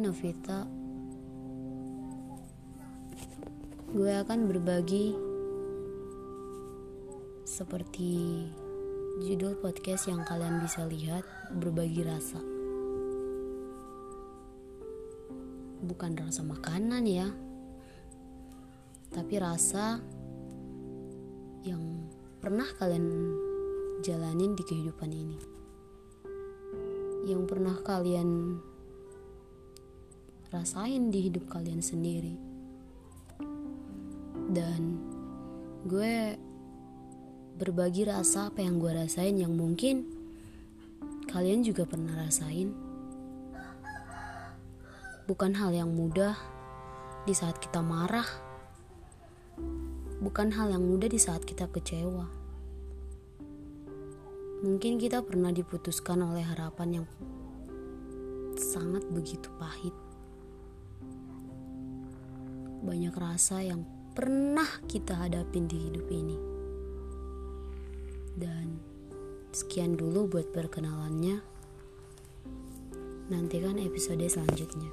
Novita. Gue akan berbagi seperti judul podcast yang kalian bisa lihat, berbagi rasa. Bukan rasa makanan ya, tapi rasa yang pernah kalian jalanin di kehidupan ini. Yang pernah kalian rasain di hidup kalian sendiri. Dan gue berbagi rasa apa yang gue rasain yang mungkin kalian juga pernah rasain. Bukan hal yang mudah di saat kita marah. Bukan hal yang mudah di saat kita kecewa. Mungkin kita pernah diputuskan oleh harapan yang sangat begitu pahit. Banyak rasa yang pernah kita hadapin di hidup ini. Dan sekian dulu buat perkenalannya. Nantikan episode selanjutnya.